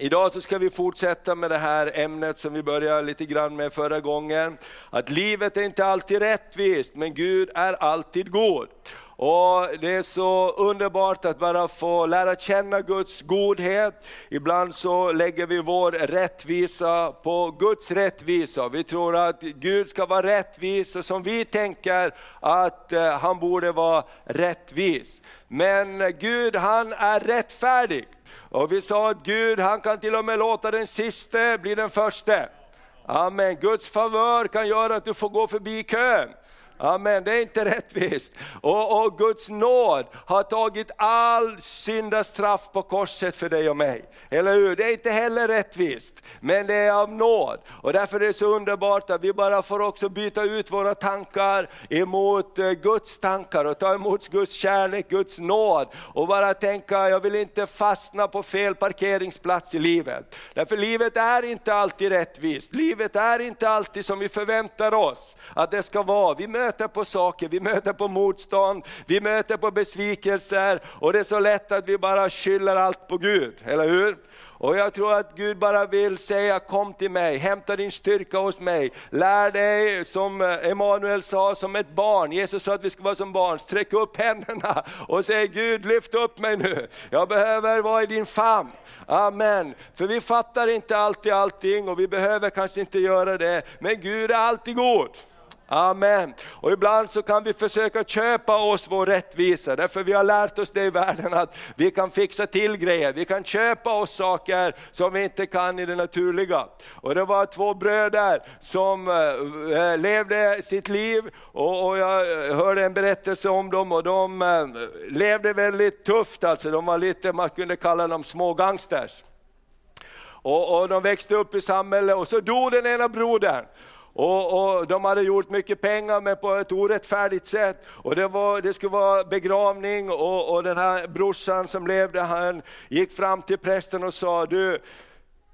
Idag så ska vi fortsätta med det här ämnet som vi började lite grann med förra gången. Att livet är inte alltid rättvist, men Gud är alltid god. Och Det är så underbart att bara få lära känna Guds godhet. Ibland så lägger vi vår rättvisa på Guds rättvisa. Vi tror att Gud ska vara rättvis och som vi tänker att eh, han borde vara rättvis. Men Gud han är rättfärdig. Och vi sa att Gud han kan till och med låta den siste bli den första. Amen. Guds favör kan göra att du får gå förbi kön. Amen, det är inte rättvist. Och, och Guds nåd har tagit all syndastraff på korset för dig och mig. Eller hur? Det är inte heller rättvist, men det är av nåd. Och därför är det så underbart att vi bara får också byta ut våra tankar emot eh, Guds tankar och ta emot Guds kärlek, Guds nåd. Och bara tänka, jag vill inte fastna på fel parkeringsplats i livet. Därför livet är inte alltid rättvist, livet är inte alltid som vi förväntar oss att det ska vara. Vi möter möter på saker, vi möter på motstånd, vi möter på besvikelser och det är så lätt att vi bara skyller allt på Gud, eller hur? Och jag tror att Gud bara vill säga kom till mig, hämta din styrka hos mig. Lär dig som Emanuel sa, som ett barn. Jesus sa att vi ska vara som barn. Sträck upp händerna och säg Gud lyft upp mig nu. Jag behöver vara i din famn. Amen. För vi fattar inte alltid allting och vi behöver kanske inte göra det. Men Gud är alltid god. Amen. Och ibland så kan vi försöka köpa oss vår rättvisa, därför vi har lärt oss det i världen att vi kan fixa till grejer, vi kan köpa oss saker som vi inte kan i det naturliga. Och det var två bröder som eh, eh, levde sitt liv och, och, jag eh, hörde en berättelse om dem och de levde väldigt tufft, alltså de var lite, man kunde kalla dem små gangsters. Och, och de växte upp i samhället och så dog den ena brodern. Och, och, De hade gjort mycket pengar men på ett orättfärdigt sätt. Och Det, var, det skulle vara begravning och, och den här brorsan som levde, han gick fram till prästen och sa, du,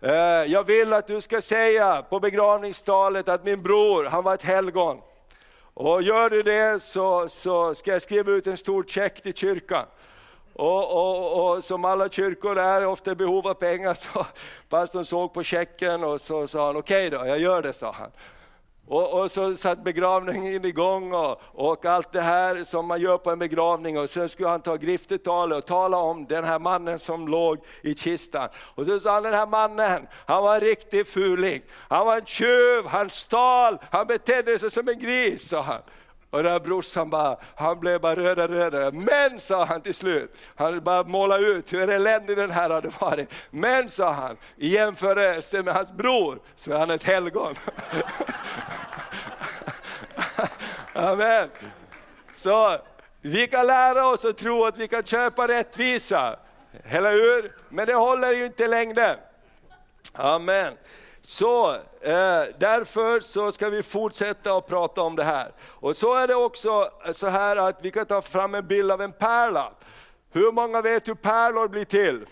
eh, jag vill att du ska säga på begravningstalet att min bror, han var ett helgon. Och gör du det så, så ska jag skriva ut en stor check till kyrkan. Och, och, och, som alla kyrkor är ofta i behov av pengar så pastorn såg på checken och så sa han okej okay då, jag gör det sa han. Och, och, så satt begravningen igång och, och allt det här som man gör på en begravning och sen skulle han ta griftetalet och tala om den här mannen som låg i kistan. Och så sa han den här mannen, han var en riktig fuling. Han var en tjuv, han stal, han betedde sig som en gris sa han. Och den här brorsan bara, han blev bara rödare och rödare. Men sa han till slut, han bara målade ut hur eländig den här hade varit. Men sa han, i jämförelse med hans bror så är han ett helgon. Amen. Så vi kan lära oss att tro att vi kan köpa rättvisa, eller hur? Men det håller ju inte längre. Amen. Så eh, därför så ska vi fortsätta att prata om det här. Och så är det också eh, så här att vi kan ta fram en bild av en pärla. Hur många vet hur pärlor blir till?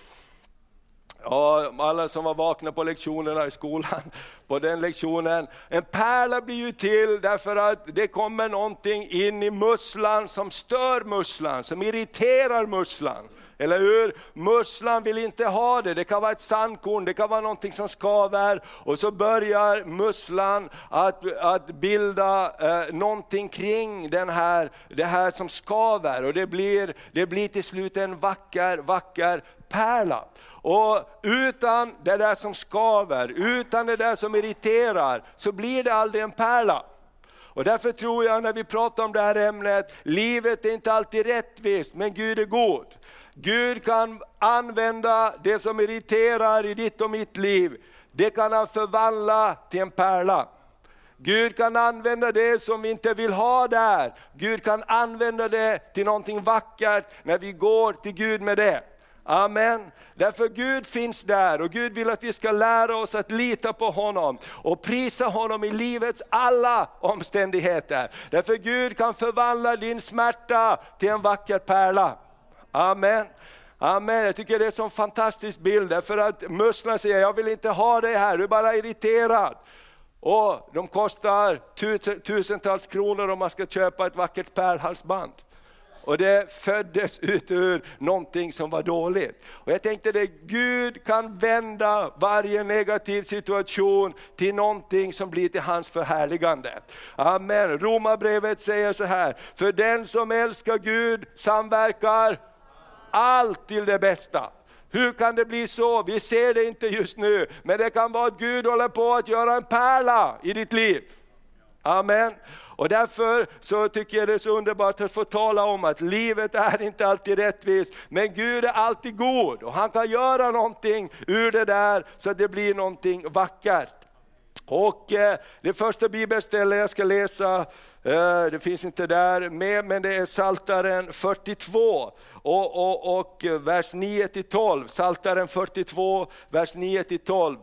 Ja, alla som var vakna på lektionerna i skolan, på den lektionen. En pärla blir ju till därför att det kommer någonting in i musslan som stör musslan, som irriterar musslan. Eller hur? Musslan vill inte ha det, det kan vara ett sandkorn, det kan vara någonting som skaver och så börjar musslan att, att bilda eh, någonting kring den här, det här som skaver och det blir, det blir till slut en vacker, vacker pärla. Och utan det där som skaver, utan det där som irriterar, så blir det aldrig en pärla. Och därför tror jag när vi pratar om det här ämnet, livet är inte alltid rättvist, men Gud är god. Gud kan använda det som irriterar i ditt och mitt liv, det kan han förvandla till en pärla. Gud kan använda det som vi inte vill ha där. Gud kan använda det till någonting vackert när vi går till Gud med det. Amen. Därför Gud finns där och Gud vill att vi ska lära oss att lita på honom och prisa honom i livets alla omständigheter. Därför Gud kan förvandla din smärta till en vacker pärla. Amen. Amen, jag tycker det är en sån fantastisk bild, därför att musslan säger, jag vill inte ha det här, du är bara irriterad. Och de kostar tusentals kronor om man ska köpa ett vackert pärlhalsband. och det föddes ut ur någonting som var dåligt. Och jag tänkte det, Gud kan vända varje negativ situation till någonting som blir till hans förhärligande. Amen. Romarbrevet säger så här, för den som älskar Gud samverkar allt till det bästa. Hur kan det bli så? Vi ser det inte just nu, men det kan vara att Gud håller på att göra en pärla i ditt liv. Amen. Och därför så tycker jag det är så underbart att få tala om att livet är inte alltid rättvist, men Gud är alltid god och han kan göra någonting ur det där så att det blir någonting vackert. Och eh, det första bibelstället jag ska läsa, eh, det finns inte där med, men det är Saltaren 42 och, och, och vers 9 12. Saltaren 42, vers 9 12.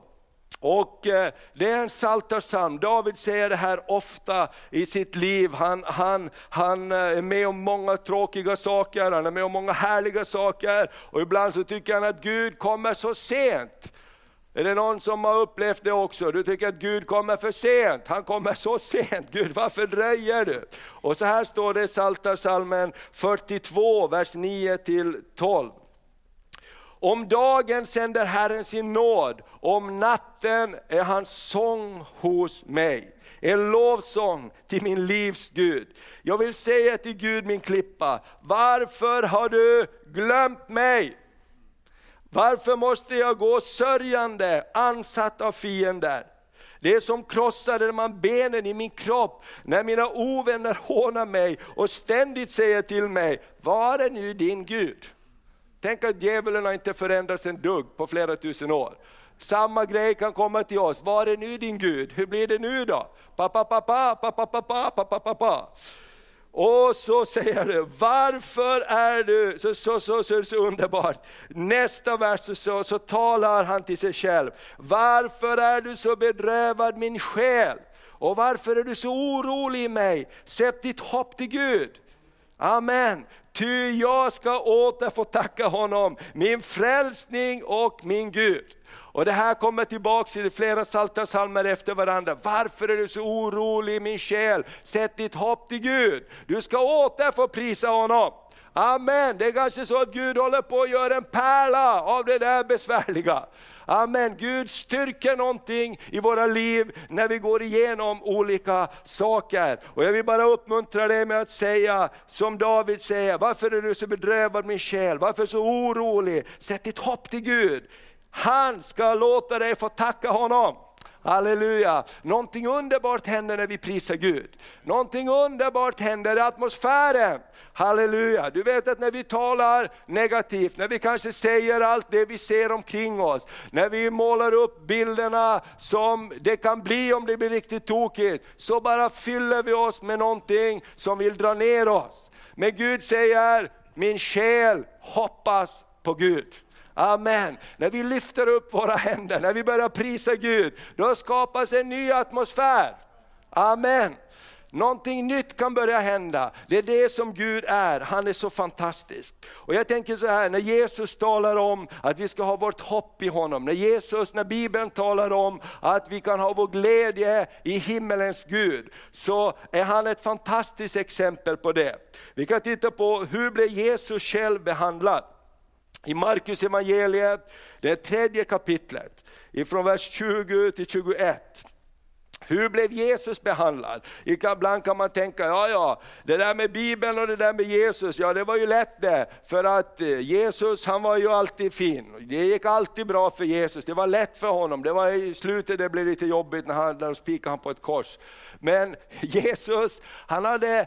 Och eh, Det är en psaltarpsalm, David säger det här ofta i sitt liv. Han, han, han eh, är med om många tråkiga saker, han är med om många härliga saker. Och ibland så tycker han att Gud kommer så sent. Är det någon som har upplevt det också? Du tycker att Gud kommer för sent, han kommer så sent. Gud varför dröjer du? Och så här står det i Psaltarpsalmen 42, vers 9 12. Om dagen sänder Herren sin nåd, om natten är hans sång hos mig. En lovsång till min livs Gud. Jag vill säga till Gud min klippa, varför har du glömt mig? Varför måste jag gå sörjande, ansatt av fiender? Det är som krossade man benen i min kropp när mina ovänner hånar mig och ständigt säger till mig, var är nu din Gud? Tänk att djävulen har inte förändrats en dugg på flera tusen år. Samma grej kan komma till oss, var är nu din Gud? Hur blir det nu då? Pa, pa, pa, pa, pa, pa, pa, pa, pa, pa, pa. Och så säger du, varför är du, så, så, så, så, så underbart. Nästa vers så, så talar han till sig själv. Varför är du så bedrövad min själ? Och varför är du så orolig i mig? Sätt ditt hopp till Gud. Amen. Ty jag ska åter få tacka honom, min frälsning och min Gud. Och det här kommer tillbaka i flera psaltarpsalmer efter varandra. Varför är du så orolig min själ? Sätt ditt hopp till Gud. Du ska åter få prisa honom. Amen, det är kanske så att Gud håller på att göra en pärla av det där besvärliga. Amen, Gud styrker någonting i våra liv när vi går igenom olika saker. Och jag vill bara uppmuntra dig med att säga, som David säger, varför är du så bedrövad min själ? Varför så orolig? Sätt ditt hopp till Gud. Han ska låta dig få tacka honom. Halleluja! Någonting underbart händer när vi prisar Gud. Någonting underbart händer i atmosfären. Halleluja! Du vet att när vi talar negativt, när vi kanske säger allt det vi ser omkring oss, när vi målar upp bilderna som det kan bli om det blir riktigt tokigt, så bara fyller vi oss med någonting som vill dra ner oss. Men Gud säger, min själ hoppas på Gud. Amen. När vi lyfter upp våra händer, när vi börjar prisa Gud, då skapas en ny atmosfär. Amen. Någonting nytt kan börja hända. Det är det som Gud är, han är så fantastisk. Och jag tänker så här, när Jesus talar om att vi ska ha vårt hopp i honom, när Jesus, när Bibeln talar om att vi kan ha vår glädje i himmelens Gud, så är han ett fantastiskt exempel på det. Vi kan titta på hur blev Jesus själv behandlad? I Markus evangeliet, det tredje kapitlet, ifrån vers 20 till 21. Hur blev Jesus behandlad? Ibland kan man tänka, ja ja, det där med Bibeln och det där med Jesus, ja det var ju lätt det. För att eh, Jesus han var ju alltid fin, det gick alltid bra för Jesus, det var lätt för honom. Det var i slutet det blev lite jobbigt när, han, när de spikade honom på ett kors. Men Jesus, han hade,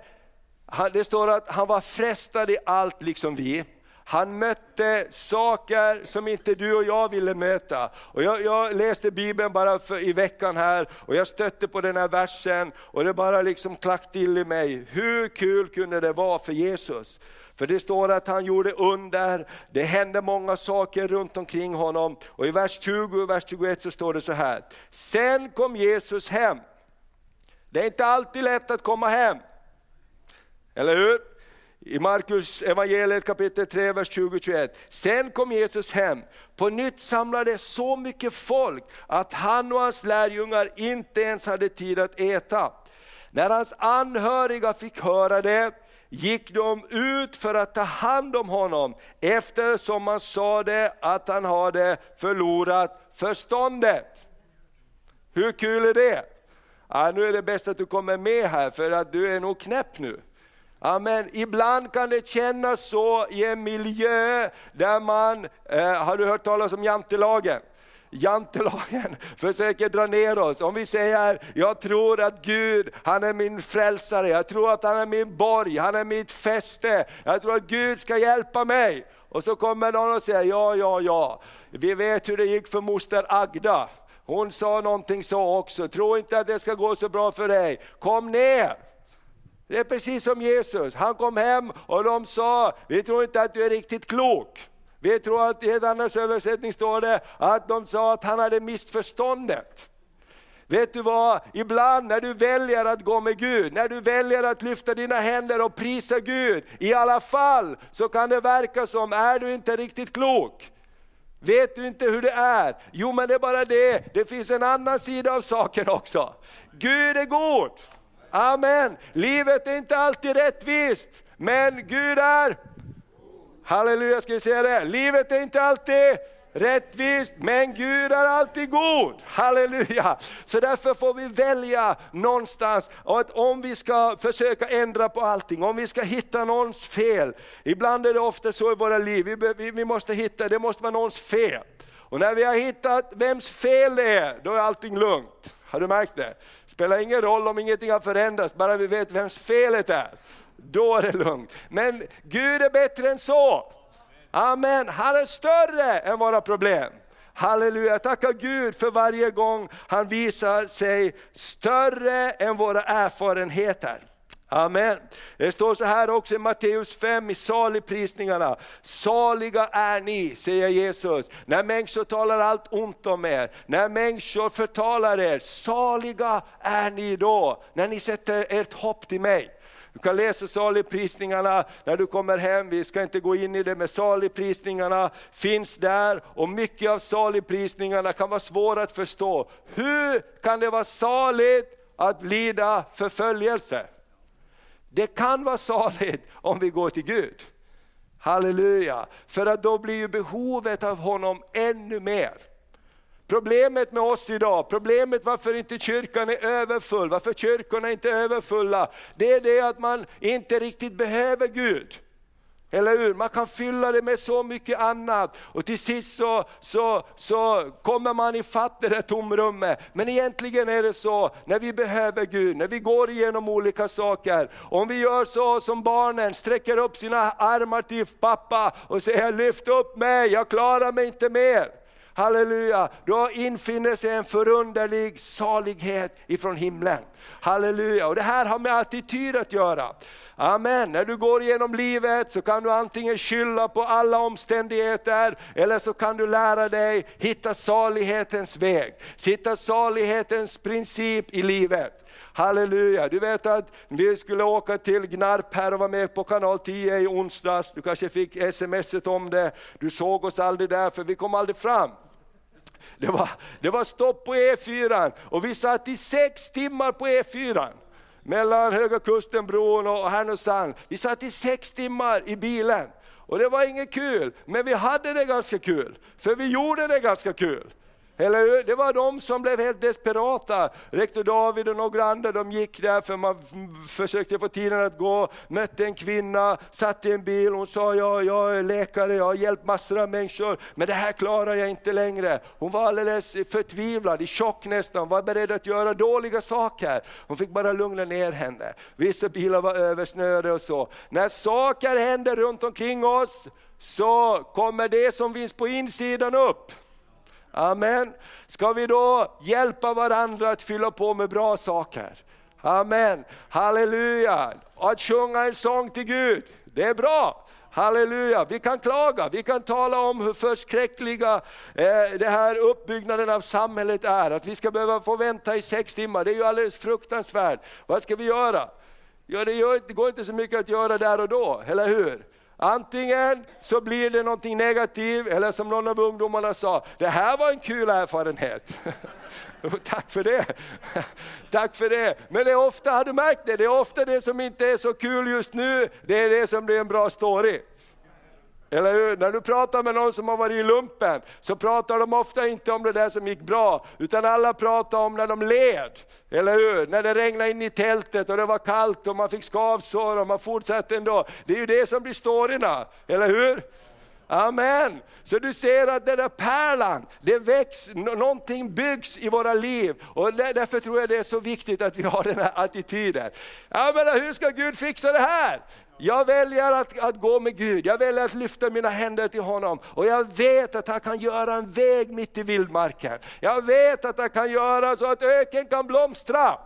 det står att han var frestad i allt liksom vi. Han mötte saker som inte du och jag ville möta. Och jag, jag läste Bibeln bara för, i veckan här och jag stötte på den här versen och det bara liksom klack till i mig. Hur kul kunde det vara för Jesus? För det står att han gjorde under, det hände många saker runt omkring honom. Och i vers 20 och vers 21 så står det så här. Sen kom Jesus hem. Det är inte alltid lätt att komma hem. Eller hur? I Markus evangeliet kapitel 3, vers 20-21. Sen kom Jesus hem. På nytt samlade så mycket folk att han och hans lärjungar inte ens hade tid att äta. När hans anhöriga fick höra det gick de ut för att ta hand om honom eftersom man sa det att han hade förlorat förståndet. Hur kul är det? Ja, nu är det bäst att du kommer med här för att du är nog knäpp nu. Amen. Ibland kan det kännas så i en miljö där man, eh, har du hört talas om jantelagen? Jantelagen försöker dra ner oss. Om vi säger, jag tror att Gud, han är min frälsare, jag tror att han är min borg, han är mitt fäste, jag tror att Gud ska hjälpa mig. Och så kommer någon och säger, ja, ja, ja, vi vet hur det gick för moster Agda. Hon sa någonting så också, tro inte att det ska gå så bra för dig, kom ner. Det är precis som Jesus, han kom hem och de sa, vi tror inte att du är riktigt klok. Vi tror att i en annan översättning står det att de sa att han hade mist förståndet. Vet du vad, ibland när du väljer att gå med Gud, när du väljer att lyfta dina händer och prisa Gud, i alla fall så kan det verka som, är du inte riktigt klok? Vet du inte hur det är? Jo men det är bara det, det finns en annan sida av saken också. Gud är god. Amen. Livet är inte alltid rättvist, men Gud är Halleluja, ska vi säga det? Livet är inte alltid rättvist, men Gud är alltid god. Halleluja! Så därför får vi välja någonstans, och att om vi ska försöka ändra på allting, om vi ska hitta någons fel, ibland är det ofta så i våra liv, vi, vi måste hitta, det måste vara någons fel. Och när vi har hittat vems fel det är, då är allting lugnt. Har du märkt det? Spelar ingen roll om ingenting har förändrats, bara vi vet vems felet är. Då är det lugnt. Men Gud är bättre än så. Amen, han är större än våra problem. Halleluja, tacka Gud för varje gång han visar sig större än våra erfarenheter. Amen. Det står så här också i Matteus 5 i saligprisningarna. Saliga är ni, säger Jesus, när människor talar allt ont om er, när människor förtalar er. Saliga är ni då, när ni sätter ert hopp till mig. Du kan läsa saligprisningarna när du kommer hem, vi ska inte gå in i det, men saligprisningarna finns där och mycket av saligprisningarna kan vara svåra att förstå. Hur kan det vara saligt att lida förföljelse? Det kan vara saligt om vi går till Gud. Halleluja, för att då blir ju behovet av honom ännu mer. Problemet med oss idag, problemet varför inte kyrkan är överfull, varför kyrkorna inte är överfulla, det är det att man inte riktigt behöver Gud. Eller hur? Man kan fylla det med så mycket annat och till sist så, så, så kommer man ifatt det där tomrummet. Men egentligen är det så, när vi behöver Gud, när vi går igenom olika saker, om vi gör så som barnen, sträcker upp sina armar till pappa och säger lyft upp mig, jag klarar mig inte mer. Halleluja, då infinner sig en förunderlig salighet ifrån himlen. Halleluja, och det här har med attityd att göra. Amen. När du går igenom livet så kan du antingen skylla på alla omständigheter, eller så kan du lära dig hitta salighetens väg, hitta salighetens princip i livet. Halleluja, du vet att vi skulle åka till Gnarp här och vara med på kanal 10 i onsdags, du kanske fick smset om det, du såg oss aldrig där för vi kom aldrig fram. Det var, det var stopp på E4 och vi satt i sex timmar på E4 mellan Höga Kustenbron och Härnösand. Vi satt i sex timmar i bilen. Och det var inget kul, men vi hade det ganska kul. För vi gjorde det ganska kul. Eller hur? Det var de som blev helt desperata. Rektor David och några andra de gick där för man försökte få tiden att gå, mötte en kvinna, satt i en bil, hon sa ja, jag är läkare, jag har hjälpt massor av människor, men det här klarar jag inte längre. Hon var alldeles förtvivlad, i chock nästan, var beredd att göra dåliga saker. Hon fick bara lugna ner henne. Vissa bilar var översnöade och så. När saker händer runt omkring oss, så kommer det som finns på insidan upp. Amen. Ska vi då hjälpa varandra att fylla på med bra saker? Amen. Halleluja. Att sjunga en sång till Gud, det är bra. Halleluja, vi kan klaga, vi kan tala om hur förskräckliga eh, det här uppbyggnaden av samhället är, att vi ska behöva få vänta i sex timmar, det är ju alldeles fruktansvärt. Vad ska vi göra? Ja, det, gör, det går inte så mycket att göra där och då, eller hur? Antingen så blir det någonting negativt, eller som någon av ungdomarna sa, det här var en kul erfarenhet. Tack för det. Tack för det. Men det är ofta, har du märkt det? Det är ofta det som inte är så kul just nu, det är det som blir en bra story. Eller hur? När du pratar med någon som har varit i lumpen, så pratar de ofta inte om det där som gick bra, utan alla pratar om när de led. Eller hur? När det regnade in i tältet och det var kallt och man fick skavsår och man fortsatte ändå. Det är ju det som blir storyna, eller hur? Amen. Så du ser att den där pärlan, det väcks, någonting byggs i våra liv. Och därför tror jag det är så viktigt att vi har den här attityden. Jag menar, hur ska Gud fixa det här? Jag väljer att, att gå med Gud, jag väljer att lyfta mina händer till honom. Och jag vet att han kan göra en väg mitt i vildmarken. Jag vet att han kan göra så att öken kan blomstra.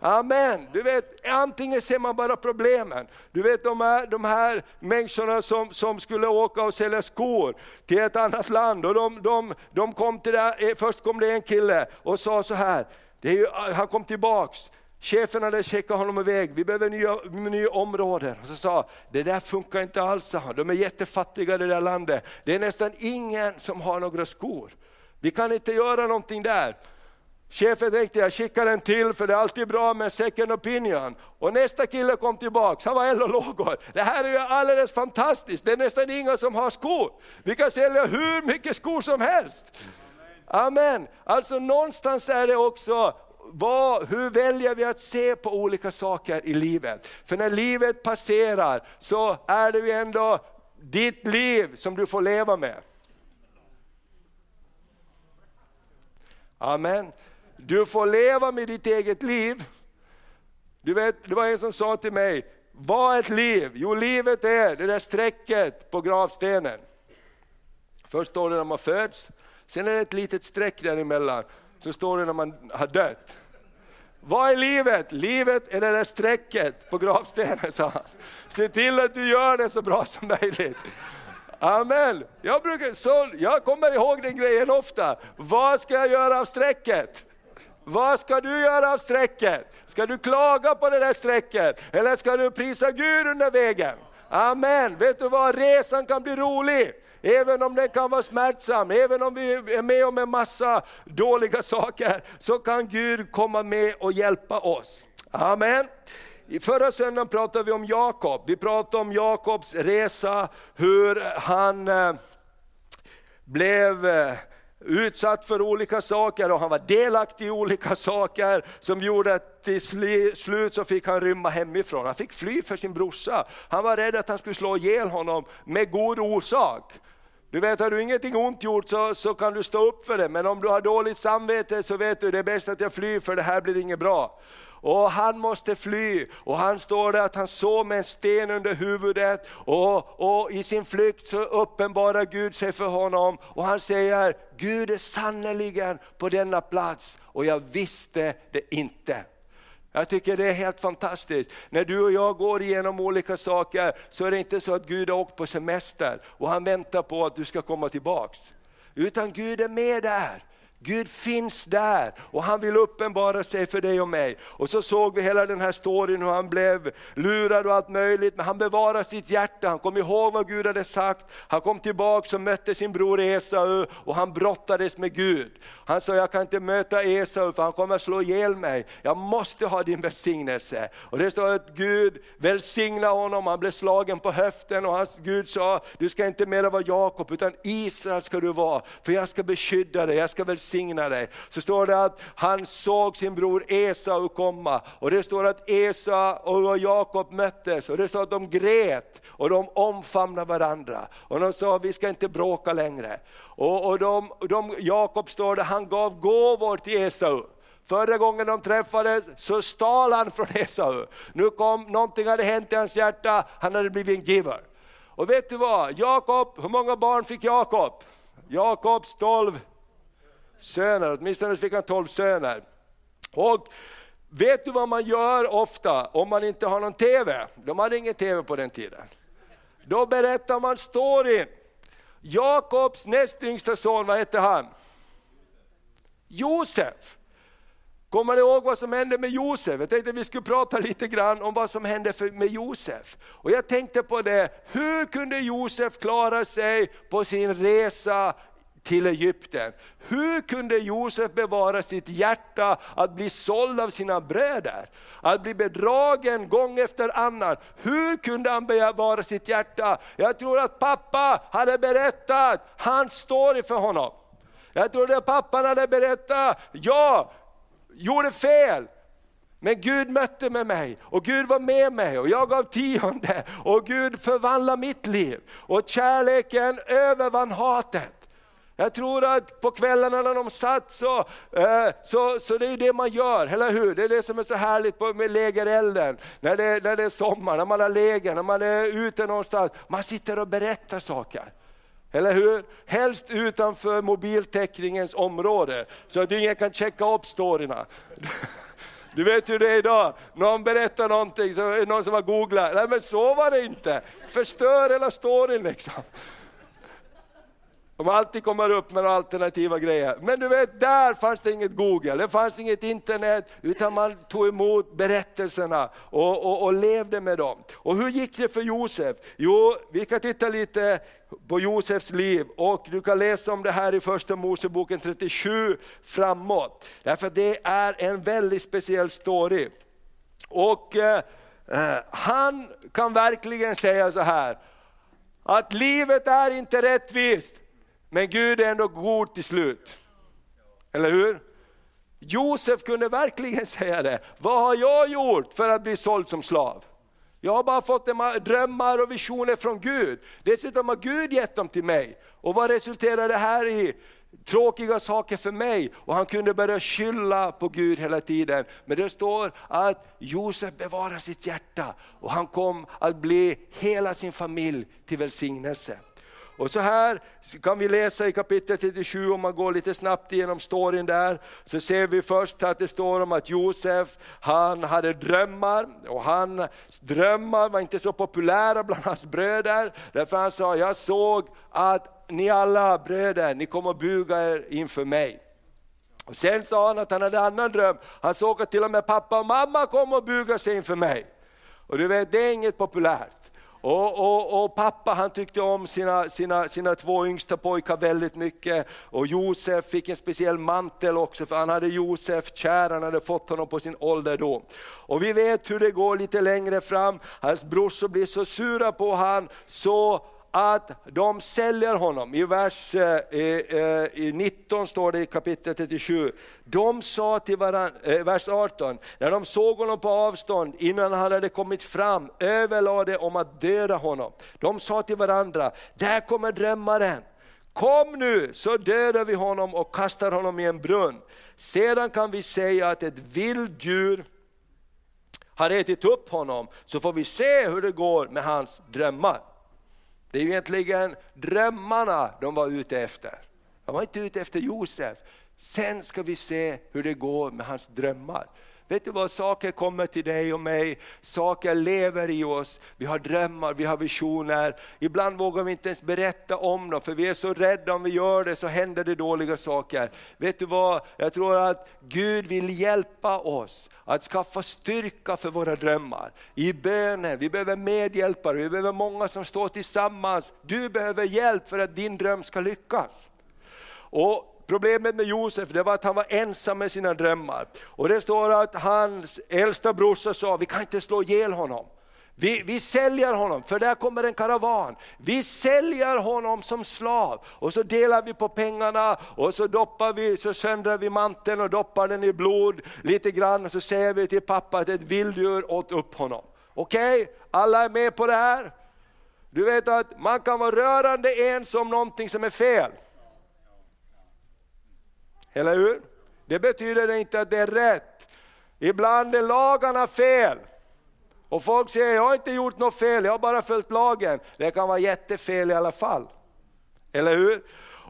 Amen. Du vet, antingen ser man bara problemen. Du vet de här, de här människorna som, som skulle åka och sälja skor till ett annat land. Och de, de, de kom till det, eh, först kom det en kille och sa så här, ju, han kom tillbaks. Chefen hade checkat honom iväg, vi behöver nya, nya områden. Och så sa det där funkar inte alls, de är jättefattiga i det där landet. Det är nästan ingen som har några skor. Vi kan inte göra någonting där. Chefen tänkte jag skickar en till för det är alltid bra med second opinion. Och nästa kille kom tillbaks, han var äldre och lågor. Det här är ju alldeles fantastiskt, det är nästan inga som har skor. Vi kan sälja hur mycket skor som helst. Amen. Alltså någonstans är det också, vad, hur väljer vi att se på olika saker i livet? För när livet passerar så är det ju ändå ditt liv som du får leva med. Amen. Du får leva med ditt eget liv. Du vet, det var en som sa till mig, vad är ett liv? Jo, livet är det där strecket på gravstenen. Först står det när man föds, sen är det ett litet streck däremellan, så står det när man har dött. Vad är livet? Livet är det där strecket på gravstenen, sa han. Se till att du gör det så bra som möjligt. Amen. Jag, brukar, så, jag kommer ihåg den grejen ofta. Vad ska jag göra av strecket? Vad ska du göra av strecket? Ska du klaga på det där strecket? Eller ska du prisa Gud under vägen? Amen. Vet du vad, resan kan bli rolig. Även om den kan vara smärtsam, även om vi är med om en massa dåliga saker, så kan Gud komma med och hjälpa oss. Amen. I förra söndagen pratade vi om Jakob. Vi pratade om Jakobs resa, hur han eh, blev eh, utsatt för olika saker och han var delaktig i olika saker som gjorde att till slut så fick han rymma hemifrån. Han fick fly för sin brorsa. Han var rädd att han skulle slå ihjäl honom med god orsak. Du vet, har du ingenting ont gjort så, så kan du stå upp för det, men om du har dåligt samvete så vet du det är bäst att jag flyr för det här blir inget bra. Och han måste fly. Och han står där att han sov med en sten under huvudet. Och, och i sin flykt så uppenbarar Gud sig för honom. Och han säger, Gud är sannerligen på denna plats. Och jag visste det inte. Jag tycker det är helt fantastiskt. När du och jag går igenom olika saker så är det inte så att Gud har åkt på semester och han väntar på att du ska komma tillbaks. Utan Gud är med där. Gud finns där och han vill uppenbara sig för dig och mig. Och så såg vi hela den här storyn hur han blev lurad och allt möjligt, men han bevarade sitt hjärta, han kom ihåg vad Gud hade sagt. Han kom tillbaka och mötte sin bror Esau och han brottades med Gud. Han sa, jag kan inte möta Esau för han kommer slå ihjäl mig. Jag måste ha din välsignelse. Och det står att Gud välsignade honom, han blev slagen på höften och hans Gud sa, du ska inte mera vara Jakob utan Israel ska du vara, för jag ska beskydda dig, jag ska välsigna välsigna dig. Så står det att han såg sin bror Esau komma och det står att Esau och Jakob möttes och det står att de grät och de omfamnade varandra. Och de sa vi ska inte bråka längre. Och, och de, de, Jakob står det, han gav gåvor till Esau. Förra gången de träffades så stal han från Esau. Nu kom, någonting hade hänt i hans hjärta, han hade blivit en giver. Och vet du vad, Jakob, hur många barn fick Jakob? Jakobs tolv söner, åtminstone fick han tolv söner. Och vet du vad man gör ofta om man inte har någon TV? De hade ingen TV på den tiden. Då berättar man storyn. Jakobs näst yngsta son, vad hette han? Josef. Kommer ni ihåg vad som hände med Josef? Jag tänkte vi skulle prata lite grann om vad som hände med Josef. Och jag tänkte på det, hur kunde Josef klara sig på sin resa till Egypten. Hur kunde Josef bevara sitt hjärta att bli såld av sina bröder? Att bli bedragen gång efter annan. Hur kunde han bevara sitt hjärta? Jag tror att pappa hade berättat hans story för honom. Jag tror att pappan hade berättat, jag gjorde fel, men Gud mötte med mig och Gud var med mig och jag gav tionde och Gud förvandlade mitt liv. Och kärleken övervann hatet. Jag tror att på kvällarna när de satt så, eh, så, så det är det man gör, eller hur? Det är det som är så härligt med lägerelden, när det, när det är sommar, när man har läger, när man är ute någonstans. Man sitter och berättar saker. Eller hur? Helst utanför mobiltäckningens område, så att ingen kan checka upp storyna. Du vet hur det är idag, någon berättar någonting, så är det någon som har googlat, nej men så var det inte, förstör hela storyn liksom. De alltid kommer upp med alternativa grejer. Men du vet, där fanns det inget Google, det fanns inget internet, utan man tog emot berättelserna och, och, och levde med dem. Och hur gick det för Josef? Jo, vi kan titta lite på Josefs liv och du kan läsa om det här i första Moseboken 37 framåt. Därför att det är en väldigt speciell story. Och eh, eh han kan verkligen säga så här, att livet är inte rättvist. Men Gud är ändå god till slut. Eller hur? Josef kunde verkligen säga det. Vad har jag gjort för att bli såld som slav? Jag har bara fått drömmar och visioner från Gud. Dessutom har Gud gett dem till mig. Och vad resulterar det här i? Tråkiga saker för mig. Och han kunde börja skylla på Gud hela tiden. Men det står att Josef bevarar sitt hjärta och han kom att bli hela sin familj till välsignelse. Och så här kan vi läsa i kapitel 37, om man går lite snabbt igenom storyn där, så ser vi först att det står om att Josef, han hade drömmar, och hans drömmar var inte så populära bland hans bröder, därför han sa, jag såg att ni alla bröder, ni kommer buga er inför mig. Och sen sa han att han hade en annan dröm, han såg att till och med pappa och mamma kommer och buga sig inför mig. Och du vet, det är inget populärt. Och, och, och, pappa han tyckte om sina, sina, sina två yngsta pojkar väldigt mycket. Och Josef fick en speciell mantel också, för han hade Josef kär, han hade fått honom på sin ålderdom. Och vi vet hur det går lite längre fram, hans brorsor blir så sura på han så att de säljer honom. I vers eh, eh, eh 19 står det i kapitel 37. De sa till varandra, eh, vers 18, när de såg honom på avstånd innan han hade kommit fram, överlade om att döda honom. De sa till varandra, där kommer drömmaren. Kom nu så dödar vi honom och kastar honom i en brunn. Sedan kan vi säga att ett vilddjur har ätit upp honom, så får vi se hur det går med hans drömmar. Det är egentligen drömmarna de var ute efter. De var inte ute efter Josef. Sen ska vi se hur det går med hans drömmar. Vet du vad, saker kommer till dig och mig, saker lever i oss, vi har drömmar, vi har visioner. Ibland vågar vi inte ens berätta om dem, för vi är så rädda om vi gör det så händer det dåliga saker. Vet du vad, jag tror att Gud vill hjälpa oss att skaffa styrka för våra drömmar. I bönen, vi behöver medhjälpare, vi behöver många som står tillsammans. Du behöver hjälp för att din dröm ska lyckas. Och Problemet med Josef det var att han var ensam med sina drömmar. Och det står att hans äldsta brorsa sa, vi kan inte slå ihjäl honom. Vi, vi säljer honom, för där kommer en karavan. Vi säljer honom som slav och så delar vi på pengarna och så doppar vi, så söndrar vi manteln och doppar den i blod lite grann och så säger vi till pappa att ett vilddjur åt upp honom. Okej, okay? alla är med på det här? Du vet att man kan vara rörande ens om någonting som är fel. Eller hur? Det betyder inte att det är rätt. Ibland är lagarna fel. Och folk säger, jag har inte gjort något fel, jag har bara följt lagen. Det kan vara jättefel i alla fall. Eller hur?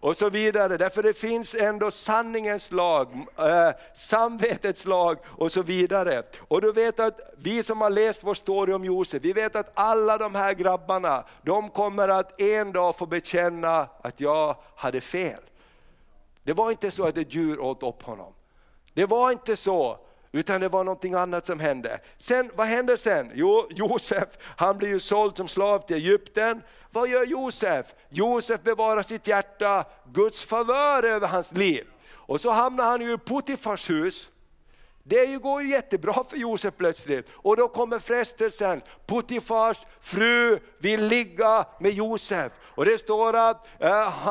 Och så vidare, därför det finns ändå sanningens lag, eh, samvetets lag och så vidare. Och du vet att vi som har läst vår story om Josef, vi vet att alla de här grabbarna, de kommer att en dag få bekänna att jag hade fel. Det var inte så att ett djur åt upp honom. Det var inte så, utan det var någonting annat som hände. Sen, vad hände sen? Jo, Josef, han blir ju såld som slav till Egypten. Vad gör Josef? Josef bevarar sitt hjärta, Guds favör över hans liv. Och så hamnar han ju i Putifars hus. Det går ju jättebra för Josef plötsligt. Och då kommer frestelsen, Puttifars fru vill ligga med Josef. Och det står att, äh,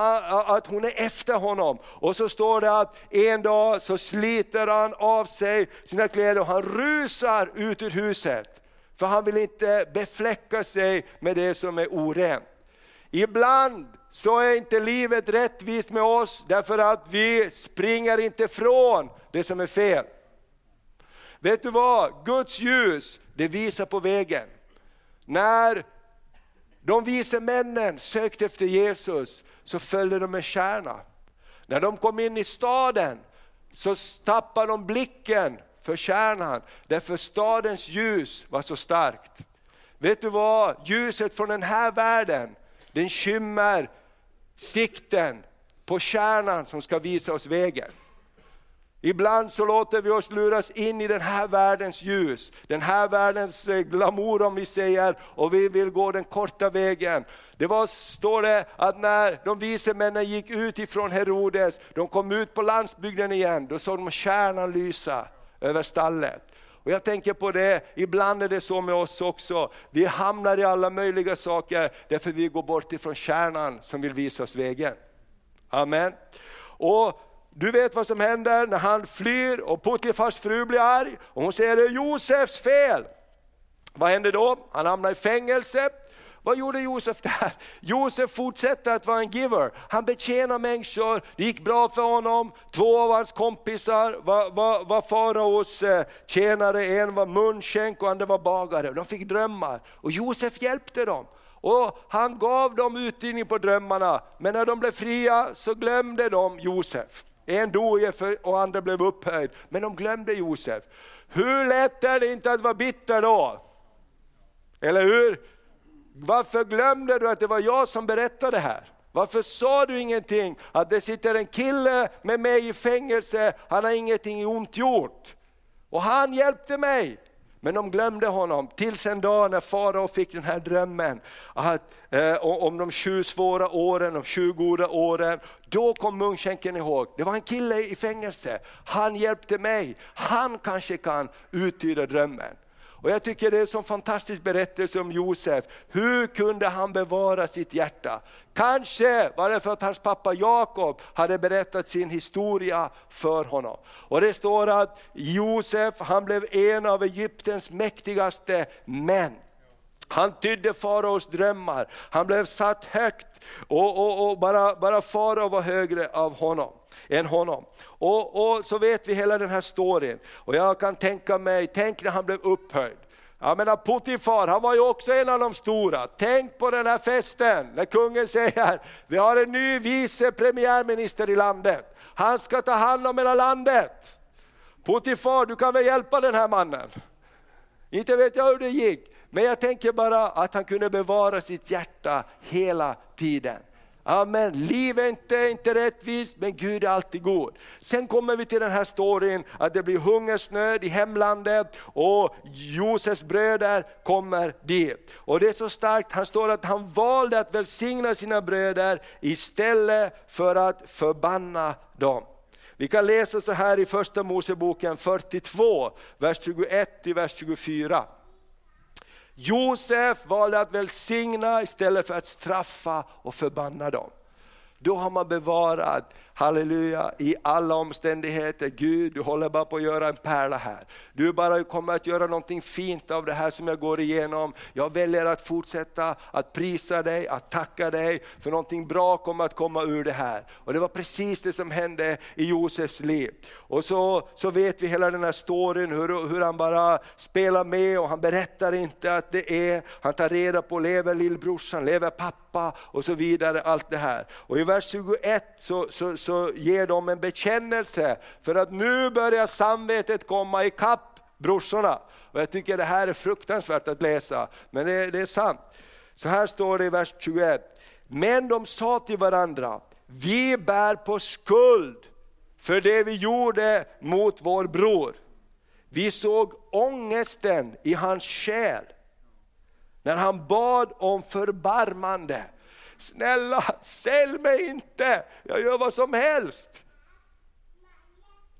att hon är efter honom. Och så står det att en dag så sliter han av sig sina kläder och han rusar ut ur huset. För han vill inte befläcka sig med det som är orent. Ibland så är inte livet rättvist med oss därför att vi springer inte från det som är fel. Vet du vad? Guds ljus, det visar på vägen. När de vise männen sökte efter Jesus så följde de en stjärna. När de kom in i staden så tappade de blicken för stjärnan, därför stadens ljus var så starkt. Vet du vad? Ljuset från den här världen, den skymmer sikten på kärnan som ska visa oss vägen. Ibland så låter vi oss luras in i den här världens ljus, den här världens eh, glamour om vi säger, och vi vill gå den korta vägen. Det var, står det, att när de vise männen gick ut ifrån Herodes, de kom ut på landsbygden igen, då såg de kärnan lysa över stallet. Och jag tänker på det, ibland är det så med oss också. Vi hamnar i alla möjliga saker därför vi går bort ifrån kärnan som vill visa oss vägen. Amen. Och du vet vad som händer när han flyr och Puttifars fru blir arg och hon säger det är Josefs fel. Vad händer då? Han hamnar i fängelse. Vad gjorde Josef där? Josef fortsätter att vara en giver. Han betjänar människor, det gick bra för honom. Två av hans kompisar var, var, var faraos eh, tjänare, en var munskänk och andra var bagare. De fick drömmar och Josef hjälpte dem. Och Han gav dem utdelning på drömmarna, men när de blev fria så glömde de Josef. En dog och andra blev upphöjd, men de glömde Josef. Hur lätt är det inte att vara bitter då? Eller hur? Varför glömde du att det var jag som berättade det här? Varför sa du ingenting? Att det sitter en kille med mig i fängelse, han har ingenting ont gjort. Och han hjälpte mig. Men de glömde honom tills en dag när farao fick den här drömmen att, eh, om de sju svåra åren, de sju goda åren. Då kom munskänken ihåg, det var en kille i fängelse, han hjälpte mig, han kanske kan uttyda drömmen. Och Jag tycker det är en så fantastisk berättelse om Josef. Hur kunde han bevara sitt hjärta? Kanske var det för att hans pappa Jakob hade berättat sin historia för honom. Och Det står att Josef han blev en av Egyptens mäktigaste män. Han tydde faraos drömmar, han blev satt högt och, och, och bara, bara farao var högre av honom än honom. Och, och, så vet vi hela den här storyn. Och jag kan tänka mig, tänk när han blev upphöjd. Jag menar Putifar, han var ju också en av de stora. Tänk på den här festen när kungen säger, vi har en ny vice premiärminister i landet. Han ska ta hand om hela landet. Putifar, du kan väl hjälpa den här mannen? Inte vet jag hur det gick, men jag tänker bara att han kunde bevara sitt hjärta hela tiden. Amen. Liv är inte, inte rättvist, men Gud är alltid god. Sen kommer vi till den här storyn att det blir hungersnöd i hemlandet och Josefs bröder kommer dit. Och det är så starkt, han står att han valde att välsigna sina bröder istället för att förbanna dem. Vi kan läsa så här i första Moseboken 42, vers 21 till vers 24. Josef valde att välsigna istället för att straffa och förbanna dem. Då har man bevarat halleluja, i alla omständigheter. Gud, du håller bara på att göra en pärla här. Du bara kommer att göra någonting fint av det här som jag går igenom. Jag väljer att fortsätta att prisa dig, att tacka dig, för någonting bra kommer att komma ur det här. Och Det var precis det som hände i Josefs liv. Och så, så vet vi hela den här storyn, hur, hur han bara spelar med och han berättar inte att det är, han tar reda på, lever lillbrorsan, lever pappa och så vidare. allt det här. Och I vers 21 så, så, så så ger de en bekännelse för att nu börjar samvetet komma ikapp brorsorna. Och jag tycker det här är fruktansvärt att läsa, men det, det är sant. Så här står det i vers 21. Men de sa till varandra, vi bär på skuld för det vi gjorde mot vår bror. Vi såg ångesten i hans själ när han bad om förbarmande. Snälla, sälj mig inte, jag gör vad som helst.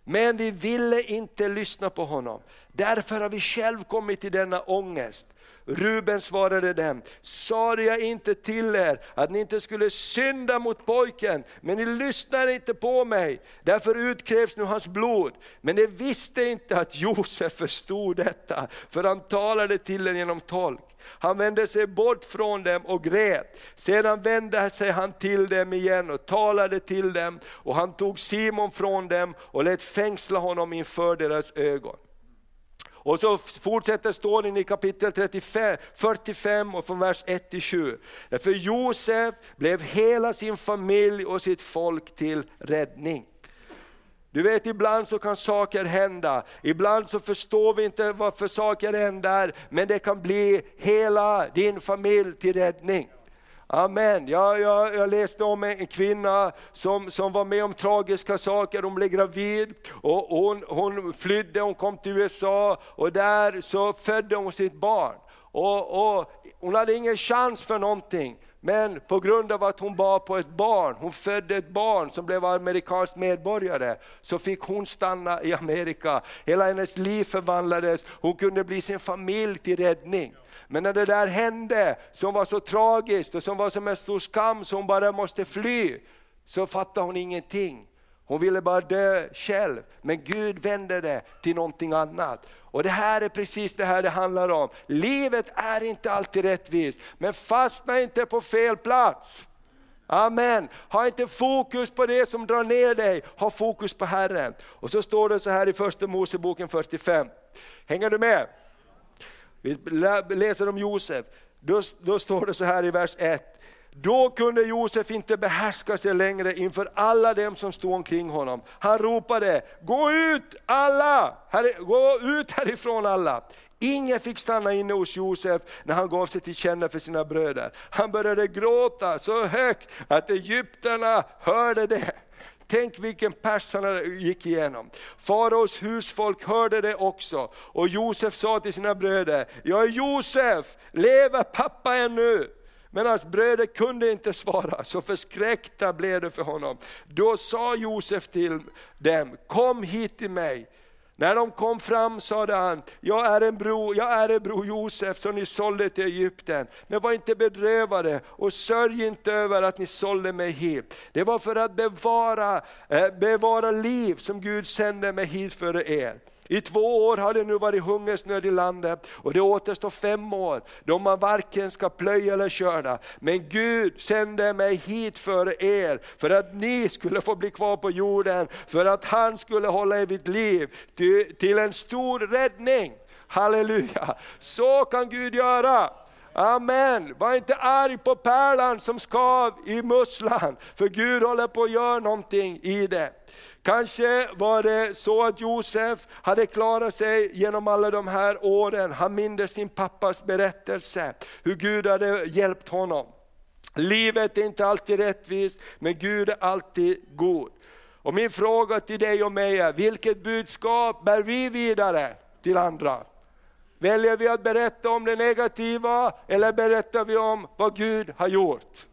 Men vi ville inte lyssna på honom. Därför har vi själv kommit till denna ångest. Ruben svarade dem, sade jag inte till er att ni inte skulle synda mot pojken, men ni lyssnar inte på mig, därför utkrävs nu hans blod. Men de visste inte att Josef förstod detta, för han talade till dem genom tolk. Han vände sig bort från dem och grät. Sedan vände sig han till dem igen och talade till dem, och han tog Simon från dem och lät fängsla honom inför deras ögon. Och så fortsätter storyn i kapitel 35, 45 och från vers 1 till 7. För Josef blev hela sin familj och sitt folk till räddning. Du vet ibland så kan saker hända, ibland så förstår vi inte varför saker händer, men det kan bli hela din familj till räddning. Amen. Jag, jag, jag läste om en kvinna som, som var med om tragiska saker, hon blev gravid och hon, hon flydde, hon kom till USA och där så födde hon sitt barn. Och, och Hon hade ingen chans för någonting. Men på grund av att hon bar på ett barn, hon födde ett barn som blev amerikansk medborgare, så fick hon stanna i Amerika. Hela hennes liv förvandlades, hon kunde bli sin familj till räddning. Men när det där hände, som var så tragiskt och som var som en stor skam så hon bara måste fly, så fattade hon ingenting. Hon ville bara dö själv, men Gud vände det till någonting annat. Och det här är precis det här det handlar om. Livet är inte alltid rättvist, men fastna inte på fel plats. Amen. Ha inte fokus på det som drar ner dig, ha fokus på Herren. Och så står det så här i första Moseboken 45. Hänger du med? Vi läser om Josef, då, då står det så här i vers 1. Då kunde Josef inte behärska sig längre inför alla dem som stod omkring honom. Han ropade, gå ut alla, här, gå ut härifrån alla. Ingen fick stanna inne hos Josef när han gav sig till känna för sina bröder. Han började gråta så högt att egyptierna hörde det. Tänk vilken pärs han gick igenom. Faraos husfolk hörde det också. Och Josef sa till sina bröder, jag är Josef, lever pappa ännu? Men hans bröder kunde inte svara, så förskräckta blev det för honom. Då sa Josef till dem, kom hit till mig. När de kom fram sade han, jag är en bror, jag är en bror Josef som ni sålde till Egypten. Men var inte bedrövade och sörj inte över att ni sålde mig hit. Det var för att bevara, eh, bevara liv som Gud sände mig hit för er. I två år har det nu varit hungersnöd i landet och det återstår fem år då man varken ska plöja eller köra. Men Gud sände mig hit för er, för att ni skulle få bli kvar på jorden, för att han skulle hålla er vid liv till, till en stor räddning. Halleluja! Så kan Gud göra. Amen. Var inte arg på pärlan som skav i musslan, för Gud håller på att göra någonting i det. Kanske var det så att Josef hade klarat sig genom alla de här åren. Han mindes sin pappas berättelse, hur Gud hade hjälpt honom. Livet är inte alltid rättvist, men Gud är alltid god. Och min fråga till dig och mig är, vilket budskap bär vi vidare till andra? Väljer vi att berätta om det negativa eller berättar vi om vad Gud har gjort?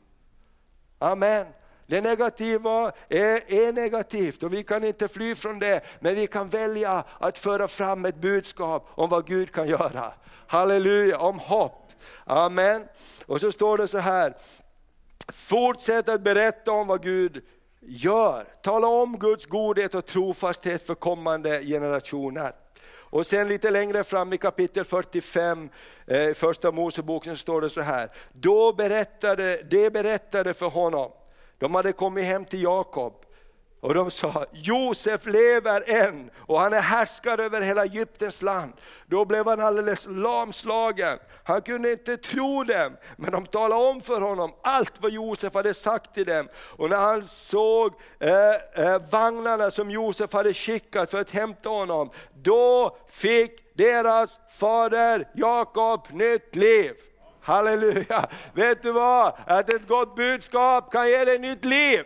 Amen. Det negativa är, är, negativt och vi kan inte fly från det, men vi kan välja att föra fram ett budskap om vad Gud kan göra. Halleluja, om hopp. Amen. Och så står det så här, fortsätt att berätta om vad Gud gör. Tala om Guds godhet och trofasthet för kommande generationer. Och sen lite längre fram i kapitel 45, eh, första Moseboken, så står det så här. Då berättade, det berättade för honom de hade kommit hem till Jakob och de sa, Josef lever än och han är härskare över hela Egyptens land. Då blev han alldeles lamslagen. Han kunde inte tro dem, men de talade om för honom allt vad Josef hade sagt till dem. Och när han såg eh, eh, vagnarna som Josef hade skickat för att hämta honom, då fick deras fader Jakob nytt liv. Halleluja! Vet du vad? Att ett gott budskap kan ge dig nytt liv.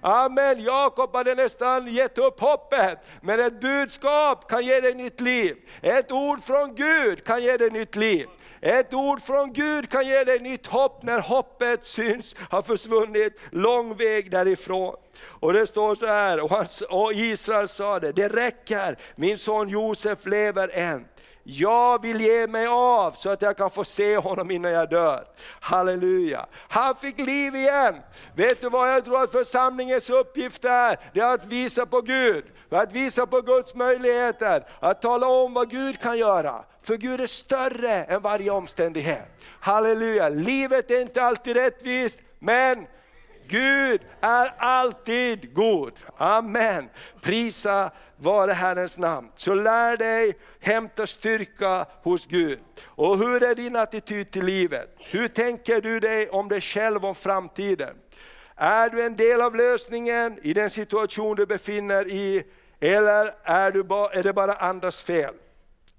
Amen, Jakob hade nästan gett upp hoppet. Men ett budskap kan ge dig nytt liv. Ett ord från Gud kan ge dig nytt liv. Ett ord från Gud kan ge dig nytt hopp när hoppet syns ha försvunnit lång väg därifrån. Och det står så här, och, och Israel sa det, det räcker, min son Josef lever än. Jag vill ge mig av så att jag kan få se honom innan jag dör. Halleluja. Han fick liv igen. Vet du vad jag tror att församlingens uppgift är? Det är att visa på Gud, att visa på Guds möjligheter, att tala om vad Gud kan göra. För Gud är större än varje omständighet. Halleluja, livet är inte alltid rättvist, men Gud är alltid god. Amen. Prisa vare Herrens namn. Så lär dig hämta styrka hos Gud. Och hur är din attityd till livet? Hur tänker du dig om dig själv och framtiden? Är du en del av lösningen i den situation du befinner i, eller är, du ba, är det bara andras fel?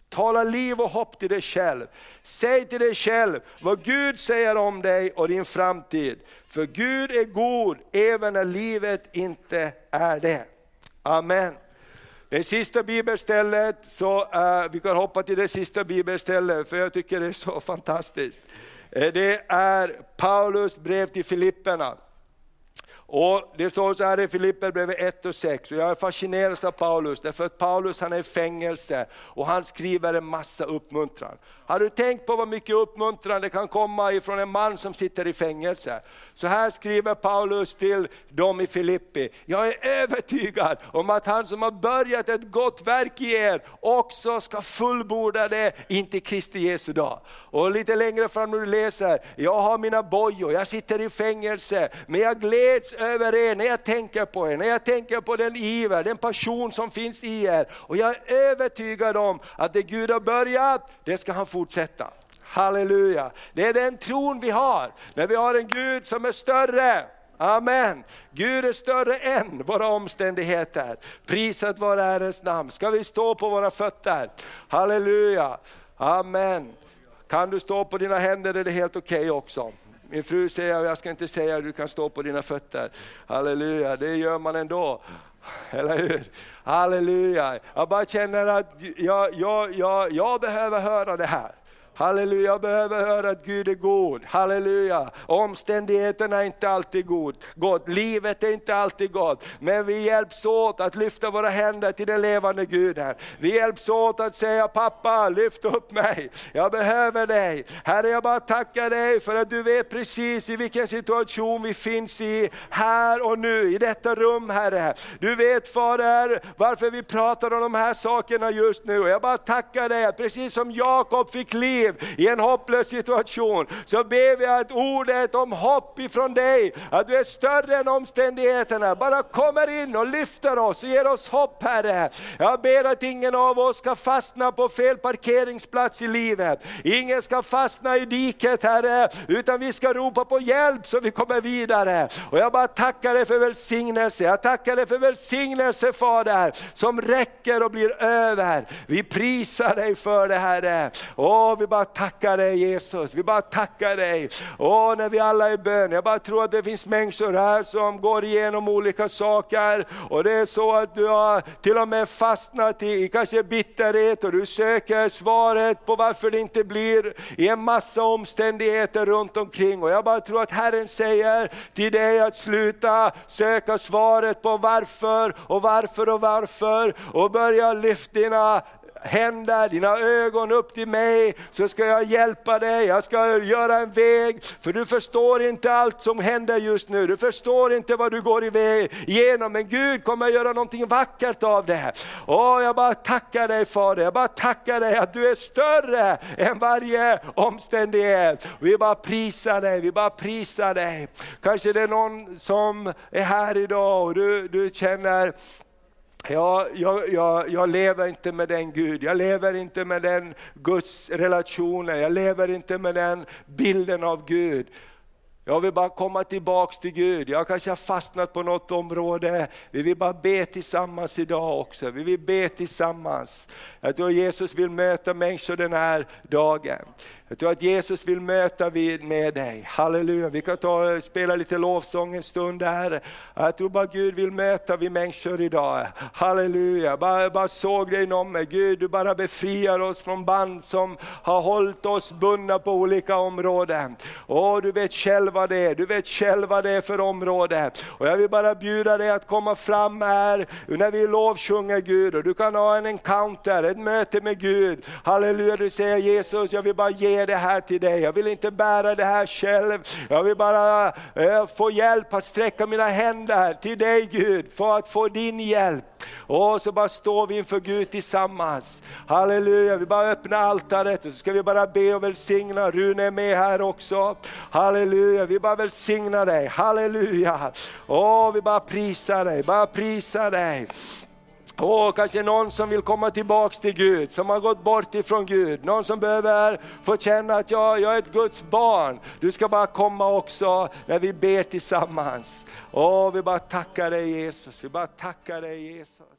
Tala liv och hopp till dig själv. Säg till dig själv vad Gud säger om dig och din framtid. För Gud är god även när livet inte är det. Amen. Det sista bibelstället, så, uh, vi kan hoppa till det sista bibelstället för jag tycker det är så fantastiskt. Eh, det är Paulus brev till Filipperna. Och Det står så här i Filipperbrevet 1 och 6, och jag är fascinerad av Paulus, därför att Paulus han är i fängelse och han skriver en massa uppmuntran. Har du tänkt på vad mycket uppmuntran det kan komma ifrån en man som sitter i fängelse? Så här skriver Paulus till dem i Filippi, jag är övertygad om att han som har börjat ett gott verk i er också ska fullborda det in till Kristi Jesu dag. Och lite längre fram när du läser, jag har mina bojor, jag sitter i fängelse, men jag gläds över er när jag tänker på er, när jag tänker på den iver, den passion som finns i er. Och jag är övertygad om att det Gud har börjat, det ska han fortsätta. Halleluja! Det är den tron vi har, när vi har en Gud som är större. Amen. Gud är större än våra omständigheter. Prisat vare Herrens namn. Ska vi stå på våra fötter? Halleluja. Amen. Kan du stå på dina händer är det helt okej okay också. Min fru säger, jag ska inte säga att du kan stå på dina fötter. Halleluja, det gör man ändå. Eller hur? Halleluja. Jag bara känner att jag, jag, jag, jag behöver höra det här. Halleluja, jag behöver höra att Gud är god. Halleluja. Omständigheterna är inte alltid god. gott, livet är inte alltid gott. Men vi hjälps åt att lyfta våra händer till den levande Guden. Vi hjälps åt att säga, pappa lyft upp mig, jag behöver dig. Herre jag bara tackar dig för att du vet precis i vilken situation vi finns i, här och nu, i detta rum Herre. Du vet Fader varför vi pratar om de här sakerna just nu. Jag bara tackar dig, precis som Jakob fick liv liv i en hopplös situation, så ber vi att ordet om hopp ifrån dig, att du är större än omständigheterna, bara kommer in och lyfter oss och ger oss hopp Herre. Jag ber att ingen av oss ska fastna på fel parkeringsplats i livet. Ingen ska fastna i diket Herre, utan vi ska ropa på hjälp så vi kommer vidare. Och jag bara tackar dig för välsignelse, jag tackar dig för välsignelse Fader, som räcker och blir över. Vi prisar dig för det Herre. Åh, vi bara bara tackar dig Jesus, vi bara tackar dig. Åh, när vi alla är i bön, jag bara tror att det finns människor här som går igenom olika saker och det är så att du har till och med fastnat i kanske bitterhet och du söker svaret på varför det inte blir i en massa omständigheter runt omkring. Och jag bara tror att Herren säger till dig att sluta söka svaret på varför och varför och varför och börja lyfta dina händer, dina ögon upp till mig, så ska jag hjälpa dig, jag ska göra en väg. För du förstår inte allt som händer just nu, du förstår inte vad du går igenom, men Gud kommer att göra någonting vackert av det. Åh, jag bara tackar dig Fader, jag bara tackar dig att du är större än varje omständighet. Vi bara prisar dig, vi bara prisar dig. Kanske det är någon som är här idag och du, du känner Ja, jag, jag, jag, lever inte med den Gud, jag lever inte med den Guds relationen, jag lever inte med den bilden av Gud. Jag vill bara komma tillbaks till Gud. Jag kanske har fastnat på något område. Vi vill bara be tillsammans idag också. Vi vill be tillsammans. Jag tror Jesus vill möta människor den här dagen. Jag tror att Jesus vill möta med dig. Halleluja, vi kan ta spela lite lovsång en stund där. Jag tror bara Gud vill möta vi människor idag. Halleluja, bara, bara såg dig inom mig. Gud, du bara befriar oss från band som har hållit oss bundna på olika områden. Och du vet själv vad det är, du vet själv vad det är för område. Och jag vill bara bjuda dig att komma fram här när vi lovsjunger Gud. Och du kan ha en encounter, ett möte med Gud. Halleluja, du säger Jesus, jag vill bara ge det här till dig. Jag vill inte bära det här själv. Jag vill bara eh, få hjälp att sträcka mina händer till dig Gud, för att få din hjälp. Och så bara står vi inför Gud tillsammans. Halleluja, vi bara öppnar altaret och så ska vi bara be och välsigna. Rune är med här också. Halleluja, vi bara välsignar dig. Halleluja. Åh, vi bara prisar dig, bara prisar dig. Åh, kanske någon som vill komma tillbaks till Gud, som har gått bort ifrån Gud. Någon som behöver få känna att jag, jag är ett Guds barn. Du ska bara komma också när vi ber tillsammans. Åh, vi bara tackar dig Jesus, vi bara tackar dig Jesus.